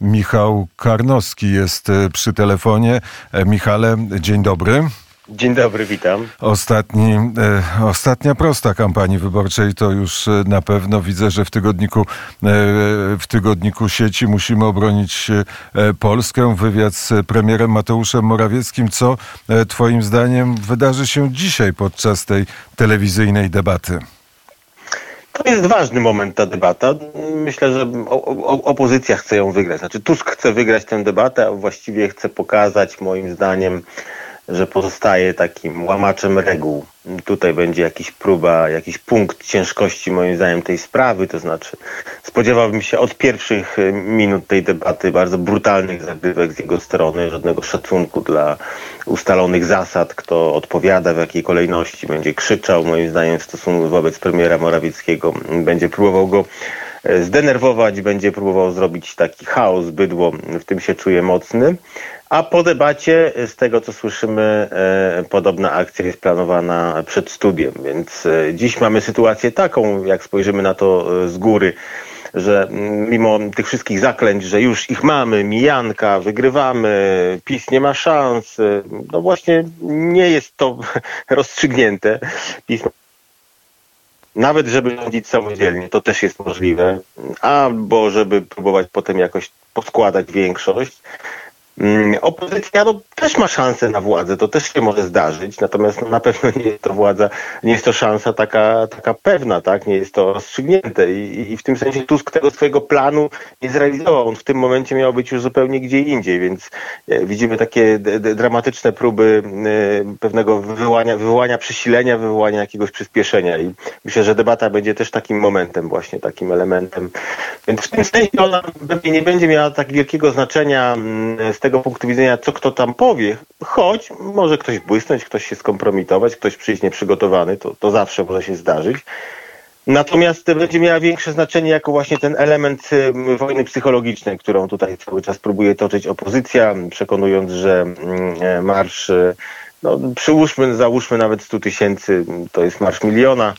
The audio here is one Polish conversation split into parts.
Michał Karnowski jest przy telefonie. Michale, dzień dobry. Dzień dobry, witam. Ostatni, e, ostatnia prosta kampanii wyborczej to już e, na pewno widzę, że w tygodniku, e, w tygodniku sieci musimy obronić e, Polskę. Wywiad z premierem Mateuszem Morawieckim. Co e, Twoim zdaniem wydarzy się dzisiaj podczas tej telewizyjnej debaty? To jest ważny moment ta debata. Myślę, że opozycja chce ją wygrać. Znaczy Tusk chce wygrać tę debatę, a właściwie chce pokazać moim zdaniem że pozostaje takim łamaczem reguł. Tutaj będzie jakiś próba, jakiś punkt ciężkości moim zdaniem tej sprawy, to znaczy spodziewałbym się od pierwszych e, minut tej debaty bardzo brutalnych zagrywek z jego strony, żadnego szacunku dla ustalonych zasad, kto odpowiada w jakiej kolejności, będzie krzyczał moim zdaniem w stosunku wobec premiera Morawieckiego, będzie próbował go zdenerwować, będzie próbował zrobić taki chaos, bydło, w tym się czuje mocny. A po debacie, z tego co słyszymy, e, podobna akcja jest planowana przed studiem. Więc e, dziś mamy sytuację taką, jak spojrzymy na to e, z góry, że mimo tych wszystkich zaklęć, że już ich mamy, mijanka, wygrywamy, PiS nie ma szans, no właśnie nie jest to rozstrzygnięte. PiS nawet żeby rządzić samodzielnie, to też jest możliwe, albo żeby próbować potem jakoś poskładać większość. Mm, opozycja no, też ma szansę na władzę, to też się może zdarzyć, natomiast no, na pewno nie jest to władza, nie jest to szansa taka, taka pewna, tak? nie jest to rozstrzygnięte I, i w tym sensie Tusk tego swojego planu nie zrealizował. On w tym momencie miał być już zupełnie gdzie indziej, więc e, widzimy takie dramatyczne próby e, pewnego wywołania, wywołania przesilenia, wywołania jakiegoś przyspieszenia i myślę, że debata będzie też takim momentem właśnie, takim elementem. Więc w tym sensie ona pewnie nie będzie miała tak wielkiego znaczenia mm, z tego tego punktu widzenia, co kto tam powie, choć może ktoś błysnąć, ktoś się skompromitować, ktoś przyjść nieprzygotowany, to, to zawsze może się zdarzyć. Natomiast będzie miała większe znaczenie jako właśnie ten element wojny psychologicznej, którą tutaj cały czas próbuje toczyć opozycja, przekonując, że mm, e, marsz, y, no przyłóżmy, załóżmy nawet 100 tysięcy, to jest marsz miliona,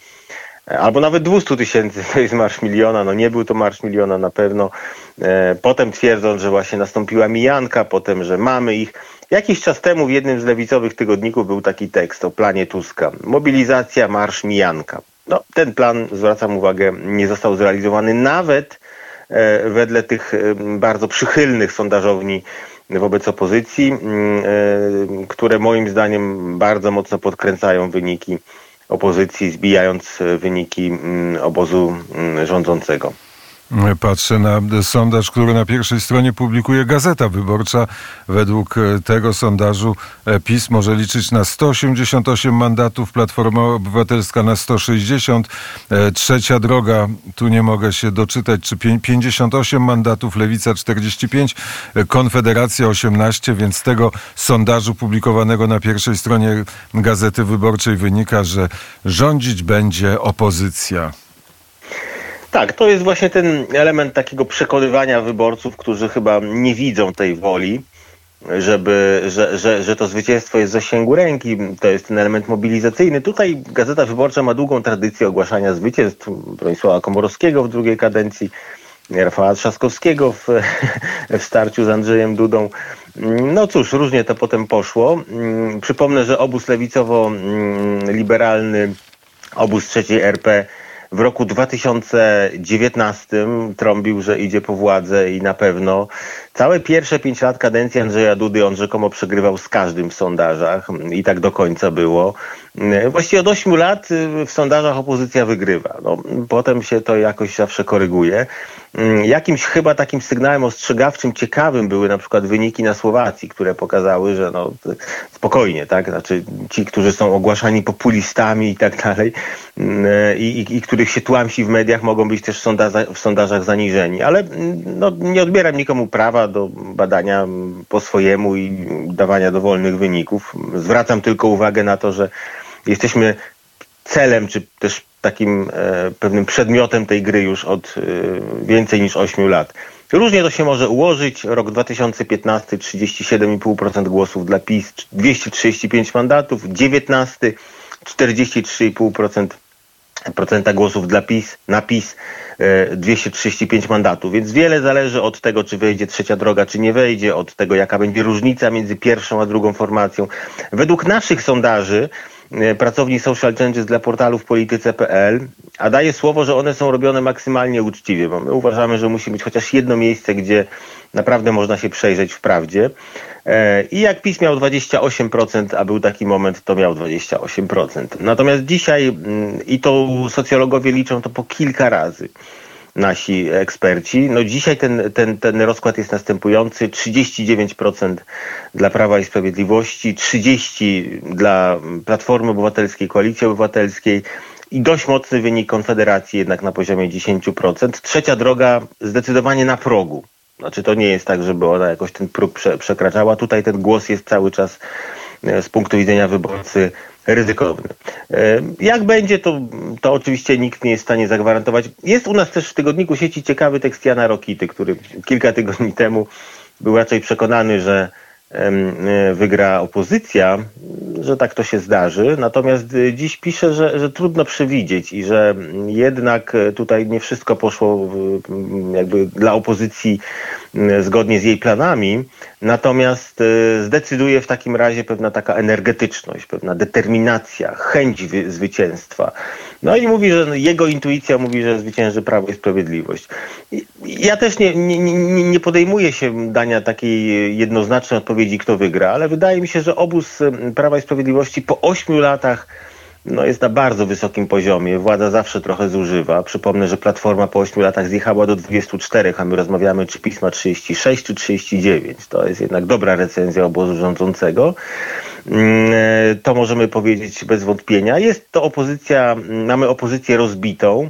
albo nawet 200 tysięcy, to jest marsz miliona, no nie był to marsz miliona na pewno. E, potem twierdzą, że właśnie nastąpiła mijanka, potem, że mamy ich. Jakiś czas temu w jednym z lewicowych tygodników był taki tekst o planie Tuska. Mobilizacja, marsz, mijanka. No, ten plan, zwracam uwagę, nie został zrealizowany nawet e, wedle tych e, bardzo przychylnych sondażowni wobec opozycji, które moim zdaniem bardzo mocno podkręcają wyniki opozycji, zbijając e, wyniki mm, obozu mm, rządzącego. Patrzę na sondaż, który na pierwszej stronie publikuje Gazeta Wyborcza. Według e, tego sondażu e, PiS może liczyć na 188 mandatów, Platforma Obywatelska na 160. Trzecia droga, tu nie mogę się doczytać, czy 58 mandatów, Lewica 45, Konfederacja 18, więc z tego sondażu publikowanego na pierwszej stronie Gazety Wyborczej wynika, że rządzić będzie opozycja. Tak, to jest właśnie ten element takiego przekonywania wyborców, którzy chyba nie widzą tej woli, żeby, że, że, że to zwycięstwo jest w zasięgu ręki. To jest ten element mobilizacyjny. Tutaj Gazeta Wyborcza ma długą tradycję ogłaszania zwycięstw Bronisława Komorowskiego w drugiej kadencji, Rafała Trzaskowskiego w, w starciu z Andrzejem Dudą. No cóż, różnie to potem poszło. Przypomnę, że obóz lewicowo-liberalny, obóz trzeciej RP w roku 2019 trąbił, że idzie po władzę i na pewno całe pierwsze pięć lat kadencji Andrzeja Dudy on rzekomo przegrywał z każdym w sondażach i tak do końca było. Właściwie od 8 lat w sondażach opozycja wygrywa. No, potem się to jakoś zawsze koryguje. Mm, jakimś chyba takim sygnałem ostrzegawczym, ciekawym były na przykład wyniki na Słowacji, które pokazały, że no spokojnie, tak, znaczy ci, którzy są ogłaszani populistami i tak dalej mm, i, i, i których się tłamsi w mediach mogą być też w, sondażach, w sondażach zaniżeni, ale mm, no, nie odbieram nikomu prawa do badania po swojemu i dawania dowolnych wyników. Zwracam tylko uwagę na to, że jesteśmy celem, czy też takim e, pewnym przedmiotem tej gry już od e, więcej niż 8 lat. Różnie to się może ułożyć. Rok 2015 37,5% głosów dla PiS, 235 mandatów, 19 43,5% procenta głosów dla PiS, na PiS 235 mandatów, więc wiele zależy od tego, czy wejdzie trzecia droga, czy nie wejdzie, od tego, jaka będzie różnica między pierwszą a drugą formacją. Według naszych sondaży E, pracowni Social Changes dla portalów polityce.pl, a daje słowo, że one są robione maksymalnie uczciwie, bo my uważamy, że musi być chociaż jedno miejsce, gdzie naprawdę można się przejrzeć w prawdzie. E, I jak PiS miał 28%, a był taki moment, to miał 28%. Natomiast dzisiaj, mm, i to socjologowie liczą to po kilka razy, nasi eksperci. No dzisiaj ten, ten, ten rozkład jest następujący. 39% dla Prawa i Sprawiedliwości, 30% dla Platformy Obywatelskiej, Koalicji Obywatelskiej i dość mocny wynik Konfederacji jednak na poziomie 10%. Trzecia droga zdecydowanie na progu. Znaczy to nie jest tak, żeby ona jakoś ten próg prze, przekraczała. Tutaj ten głos jest cały czas z punktu widzenia wyborcy ryzykowny. E, jak będzie, to, to oczywiście nikt nie jest w stanie zagwarantować. Jest u nas też w tygodniku sieci ciekawy tekst Jana Rokity, który kilka tygodni temu był raczej przekonany, że E, wygra opozycja, że tak to się zdarzy. Natomiast e, dziś pisze, że, że trudno przewidzieć i że jednak e, tutaj nie wszystko poszło jakby dla opozycji zgodnie z jej planami. Natomiast zdecyduje w takim razie pewna taka energetyczność, pewna determinacja, chęć zwycięstwa. No i mówi, że jego intuicja mówi, że zwycięży Prawo i Sprawiedliwość. Ja też nie, nie, nie podejmuję się dania takiej jednoznacznej odpowiedzi, kto wygra, ale wydaje mi się, że obóz Prawa i Sprawiedliwości po ośmiu latach no jest na bardzo wysokim poziomie. Władza zawsze trochę zużywa. Przypomnę, że Platforma po 8 latach zjechała do 24, a my rozmawiamy, czy PiS ma 36 czy 39. To jest jednak dobra recenzja obozu rządzącego. Mm, e, to możemy powiedzieć bez wątpienia. Jest to opozycja, mamy opozycję rozbitą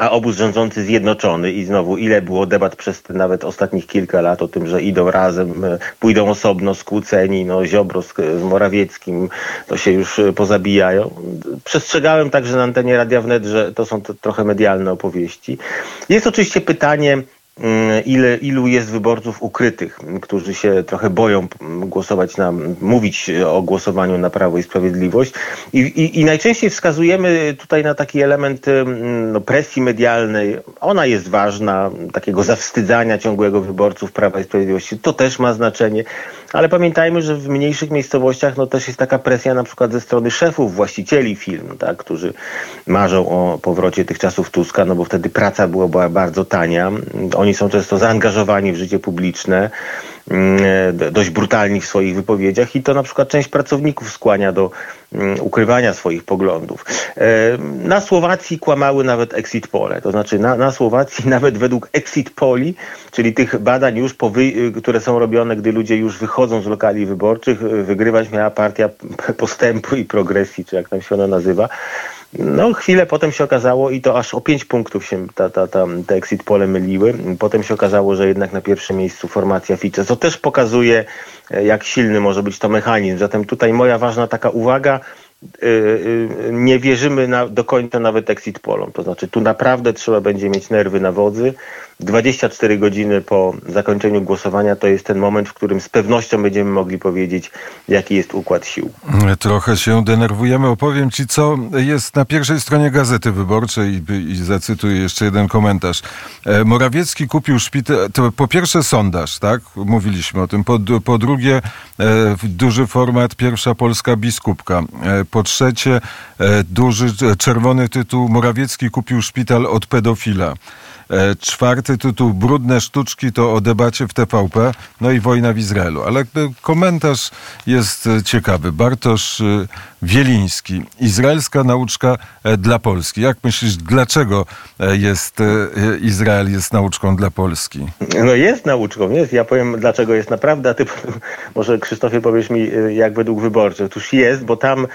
a obóz rządzący zjednoczony i znowu ile było debat przez te nawet ostatnich kilka lat o tym, że idą razem, e, pójdą osobno, skłóceni, no Ziobro z, z Morawieckim, to się już e, pozabijają. Przestrzegałem także na antenie Radia Wnet, że to są to trochę medialne opowieści. Jest oczywiście pytanie, ile, ilu jest wyborców ukrytych, którzy się trochę boją głosować na, mówić o głosowaniu na Prawo i Sprawiedliwość. I, i, i najczęściej wskazujemy tutaj na taki element mm, no, presji medialnej. Ona jest ważna, takiego zawstydzania ciągłego wyborców Prawa i Sprawiedliwości. To też ma znaczenie. Ale pamiętajmy, że w mniejszych miejscowościach no, też jest taka presja na przykład ze strony szefów, właścicieli firm, tak, którzy marzą o powrocie tych czasów Tuska, no bo wtedy praca była bardzo tania. Oni są często zaangażowani w życie publiczne. Mm, dość brutalni w swoich wypowiedziach i to na przykład część pracowników skłania do mm, ukrywania swoich poglądów. E, na Słowacji kłamały nawet exit pole, to znaczy na, na Słowacji nawet według exit poli, czyli tych badań już, wy, które są robione, gdy ludzie już wychodzą z lokali wyborczych, wygrywać miała partia postępu i progresji, czy jak tam się ona nazywa. No, chwilę potem się okazało i to aż o pięć punktów się ta, ta, ta, te exit pole myliły. Potem się okazało, że jednak na pierwszym miejscu formacja Ficze, co też pokazuje, e, jak silny może być to mechanizm. Zatem tutaj moja ważna taka uwaga, Y, y, nie wierzymy na, do końca nawet exit polom. To znaczy tu naprawdę trzeba będzie mieć nerwy na wodzy. 24 godziny po zakończeniu głosowania to jest ten moment, w którym z pewnością będziemy mogli powiedzieć, jaki jest układ sił. Trochę się denerwujemy. Opowiem Ci, co jest na pierwszej stronie Gazety Wyborczej i, i zacytuję jeszcze jeden komentarz. E, Morawiecki kupił szpital, to po pierwsze sondaż, tak? Mówiliśmy o tym. Po, po drugie e, duży format, pierwsza polska biskupka. E, po trzecie, duży czerwony tytuł Morawiecki kupił szpital od pedofila. E, czwarty tytuł Brudne sztuczki to o debacie w TVP, no i wojna w Izraelu. Ale komentarz jest e, ciekawy. Bartosz e, Wieliński. Izraelska nauczka dla Polski. Jak myślisz, dlaczego jest Izrael jest nauczką dla Polski? No jest nauczką, jest. Ja powiem, dlaczego jest naprawdę, a ty może Krzysztofie powiesz mi, jak według wyborczych. Otóż jest, bo tam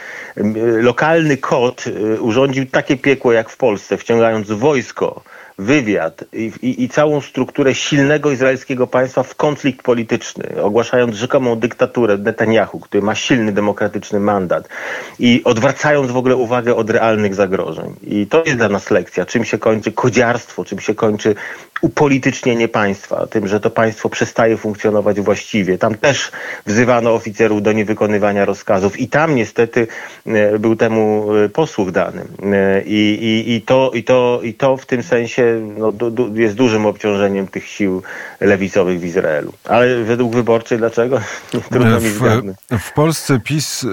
lokalny kod urządził takie piekło jak w Polsce, wciągając wojsko wywiad i, i, i, całą strukturę silnego izraelskiego państwa w konflikt polityczny, ogłaszając rzekomą dyktaturę Netanyahu, który ma silny demokratyczny mandat i odwracając w ogóle uwagę od realnych zagrożeń. I to jest dla nas lekcja, czym się kończy kodziarstwo, czym się kończy upolitycznienie państwa, tym, że to państwo przestaje funkcjonować właściwie. Tam też wzywano oficerów do niewykonywania rozkazów i tam niestety e, był temu e, posłuch dany. E, I, i, i, to, i, to, i to w tym sensie no, du, du, jest dużym obciążeniem tych sił lewicowych w Izraelu. Ale według wyborczej dlaczego? Trudno mi w, w Polsce PiS,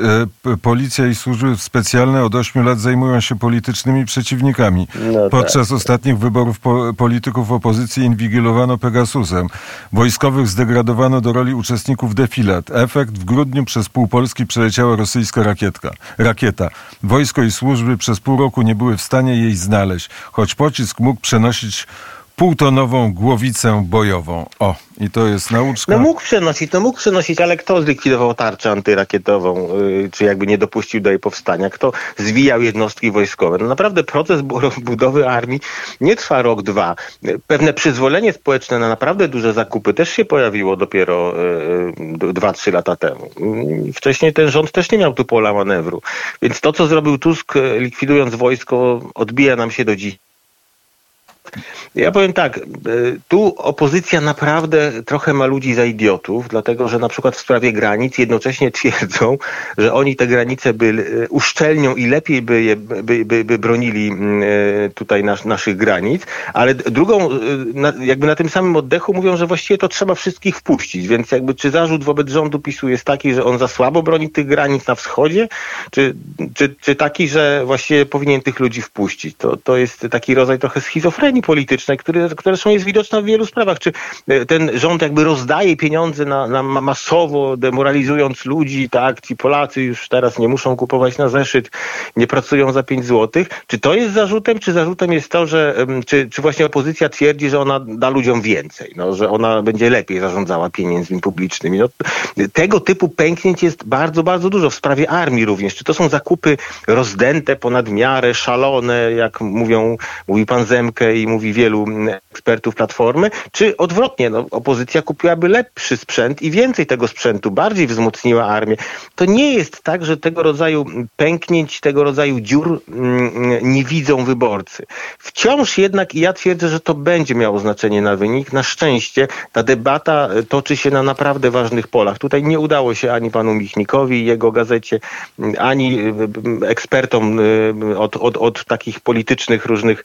policja i służby specjalne od 8 lat zajmują się politycznymi przeciwnikami. No Podczas tak. ostatnich wyborów po, polityków opozycji opozycji inwigilowano Pegasusem. Wojskowych zdegradowano do roli uczestników defilat. Efekt w grudniu przez pół Polski przeleciała rosyjska rakietka, rakieta. Wojsko i służby przez pół roku nie były w stanie jej znaleźć, choć pocisk mógł przenosić półtonową głowicę bojową. O, i to jest nauczka. No mógł przenosić, no mógł przenosić, ale kto zlikwidował tarczę antyrakietową, yy, czy jakby nie dopuścił do jej powstania? Kto zwijał jednostki wojskowe? No naprawdę proces budowy armii nie trwa rok, dwa. Pewne przyzwolenie społeczne na naprawdę duże zakupy też się pojawiło dopiero yy, dwa, trzy lata temu. Yy, wcześniej ten rząd też nie miał tu pola manewru. Więc to, co zrobił Tusk, likwidując wojsko, odbija nam się do dziś. Ja powiem tak, e, tu opozycja naprawdę trochę ma ludzi za idiotów, dlatego że na przykład w sprawie granic jednocześnie twierdzą, że oni te granice by e, uszczelnią i lepiej by, je, by, by, by bronili mm, e, tutaj nas, naszych granic, ale drugą, jakby na tym samym oddechu mówią, że właściwie to trzeba wszystkich wpuścić, więc jakby czy zarzut wobec rządu PiSu jest taki, że on za słabo broni tych granic na wschodzie, czy, czy, czy taki, że właściwie powinien tych ludzi wpuścić? To, to jest taki rodzaj trochę schizofrenii politycznej, które, które są jest widoczne w wielu sprawach. Czy e, ten rząd jakby rozdaje pieniądze na, na masowo, demoralizując ludzi, tak, ci Polacy już teraz nie muszą kupować na zeszyt, nie pracują za 5 złotych. Czy to jest zarzutem, czy zarzutem jest to, że czy, czy właśnie opozycja twierdzi, że ona da ludziom więcej, no, że ona będzie lepiej zarządzała pieniędzmi publicznymi. No, tego typu pęknięć jest bardzo, bardzo dużo. W sprawie armii również. Czy to są zakupy rozdęte ponad miarę, szalone, jak mówią, mówi pan Zemke i mówi wielu ekspertów Platformy, czy odwrotnie, no, opozycja kupiłaby lepszy sprzęt i więcej tego sprzętu, bardziej wzmocniła armię. To nie jest tak, że tego rodzaju pęknięć, tego rodzaju dziur mm, nie widzą wyborcy. Wciąż jednak, i ja twierdzę, że to będzie miało znaczenie na wynik. Na szczęście ta debata toczy się na naprawdę ważnych polach. Tutaj nie udało się ani panu Michnikowi i jego gazecie, ani y, y, ekspertom y, od, od, od takich politycznych różnych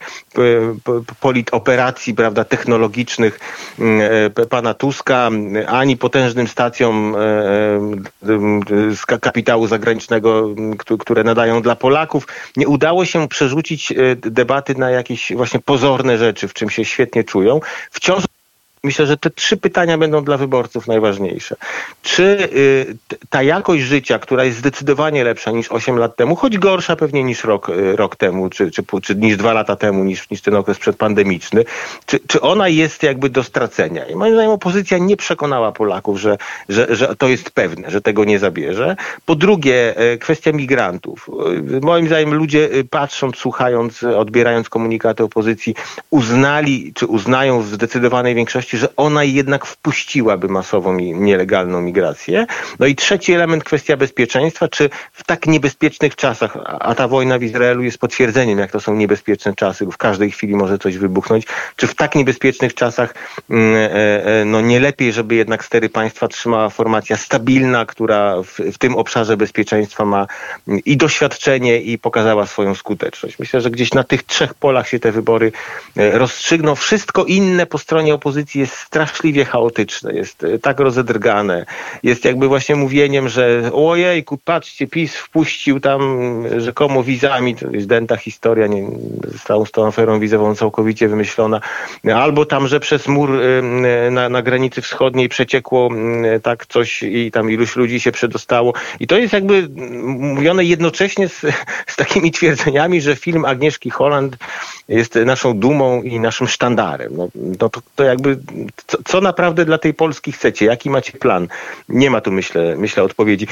politoperacji, prawda, technologicznych mm, e, pana Tuska, ani potężnym stacjom e, e, z kapitału zagranicznego, które nadają dla Polaków. Nie udało się przerzucić debaty na jakieś właśnie pozorne rzeczy, w czym się świetnie czują. Wciąż Myślę, że te trzy pytania będą dla wyborców najważniejsze. Czy y, ta jakość życia, która jest zdecydowanie lepsza niż 8 lat temu, choć gorsza pewnie niż rok, y, rok temu, czy, czy, czy niż dwa lata temu, niż, niż ten okres przedpandemiczny, czy, czy ona jest jakby do stracenia? I moim zdaniem opozycja nie przekonała Polaków, że, że, że to jest pewne, że tego nie zabierze. Po drugie, y, kwestia migrantów. Moim zdaniem ludzie patrząc, słuchając, odbierając komunikaty opozycji, uznali, czy uznają w zdecydowanej większości, że ona jednak wpuściłaby masową i nielegalną migrację. No i trzeci element, kwestia bezpieczeństwa, czy w tak niebezpiecznych czasach, a ta wojna w Izraelu jest potwierdzeniem, jak to są niebezpieczne czasy, bo w każdej chwili może coś wybuchnąć, czy w tak niebezpiecznych czasach mm, e, e, no nie lepiej, żeby jednak stery państwa trzymała formacja stabilna, która w, w tym obszarze bezpieczeństwa ma mm, i doświadczenie i pokazała swoją skuteczność. Myślę, że gdzieś na tych trzech polach się te wybory e, rozstrzygną. Wszystko inne po stronie opozycji jest straszliwie chaotyczne, jest e, tak rozedrgane, jest jakby właśnie mówieniem, że ojejku, patrzcie, PiS wpuścił tam rzekomo wizami, to jest dęta historia, nie, z tą aferą wizową całkowicie wymyślona, albo tam, że przez mur e, na, na granicy wschodniej przeciekło tak coś i tam iluś ludzi się przedostało i to jest jakby mówione jednocześnie z, z takimi twierdzeniami, że film Agnieszki Holland jest naszą dumą i naszym sztandarem. No, no to, to jakby co, co, naprawdę dla tej Polski chcecie? Jaki macie plan? Nie ma tu, myślę, myślę odpowiedzi.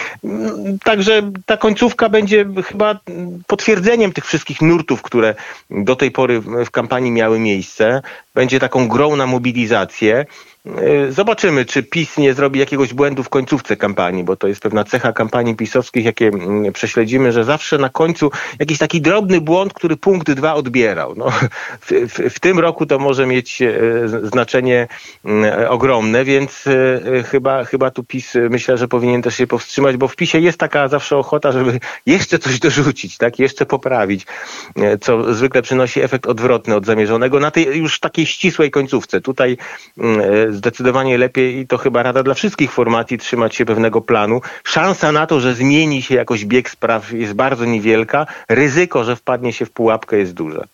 Także ta końcówka będzie chyba potwierdzeniem tych wszystkich nurtów, które do tej pory w kampanii miały miejsce. Będzie taką grą na mobilizację. Y, zobaczymy, czy PiS nie zrobi jakiegoś błędu w końcówce kampanii, bo to jest pewna cecha kampanii pisowskich, jakie mm, prześledzimy, że zawsze na końcu jakiś taki drobny błąd, który punkt dwa odbierał. No, w, w, w tym roku to może mieć z- znaczenie mm, ogromne, więc e, chyba, chyba tu PiS myślę, że powinien też się powstrzymać, bo w PiSie jest taka zawsze ochota, żeby jeszcze coś dorzucić, tak, jeszcze poprawić, co zwykle przynosi efekt odwrotny od zamierzonego na tej już takiej ścisłej końcówce. Tutaj mm, zdecydowanie lepiej i to chyba rada dla wszystkich formacji trzymać się pewnego planu. Szansa na to, że zmieni się jakoś bieg spraw jest bardzo niewielka. Ryzyko, że wpadnie się w pułapkę jest duże.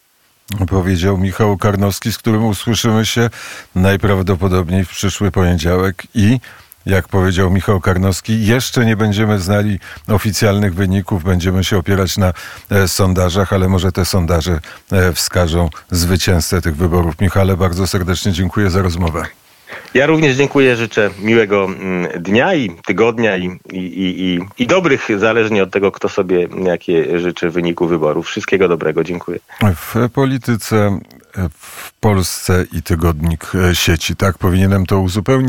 Powiedział Michał Karnowski, z którym usłyszymy się najprawdopodobniej w przyszły poniedziałek i jak powiedział Michał Karnowski, jeszcze nie będziemy znali oficjalnych wyników, będziemy się opierać na e, sondażach, ale może te sondaże e, wskażą zwycięzcę tych wyborów. Michale, bardzo serdecznie dziękuję za rozmowę. Ja również dziękuję, życzę miłego mm, dnia i tygodnia i, i, i, i, dobrych, zależnie od tego, kto sobie jakie życzy wyniku wyborów. Wszystkiego dobrego, dziękuję. W polityce, w Polsce i tygodnik e, sieci, tak powinienem to uzupełnić.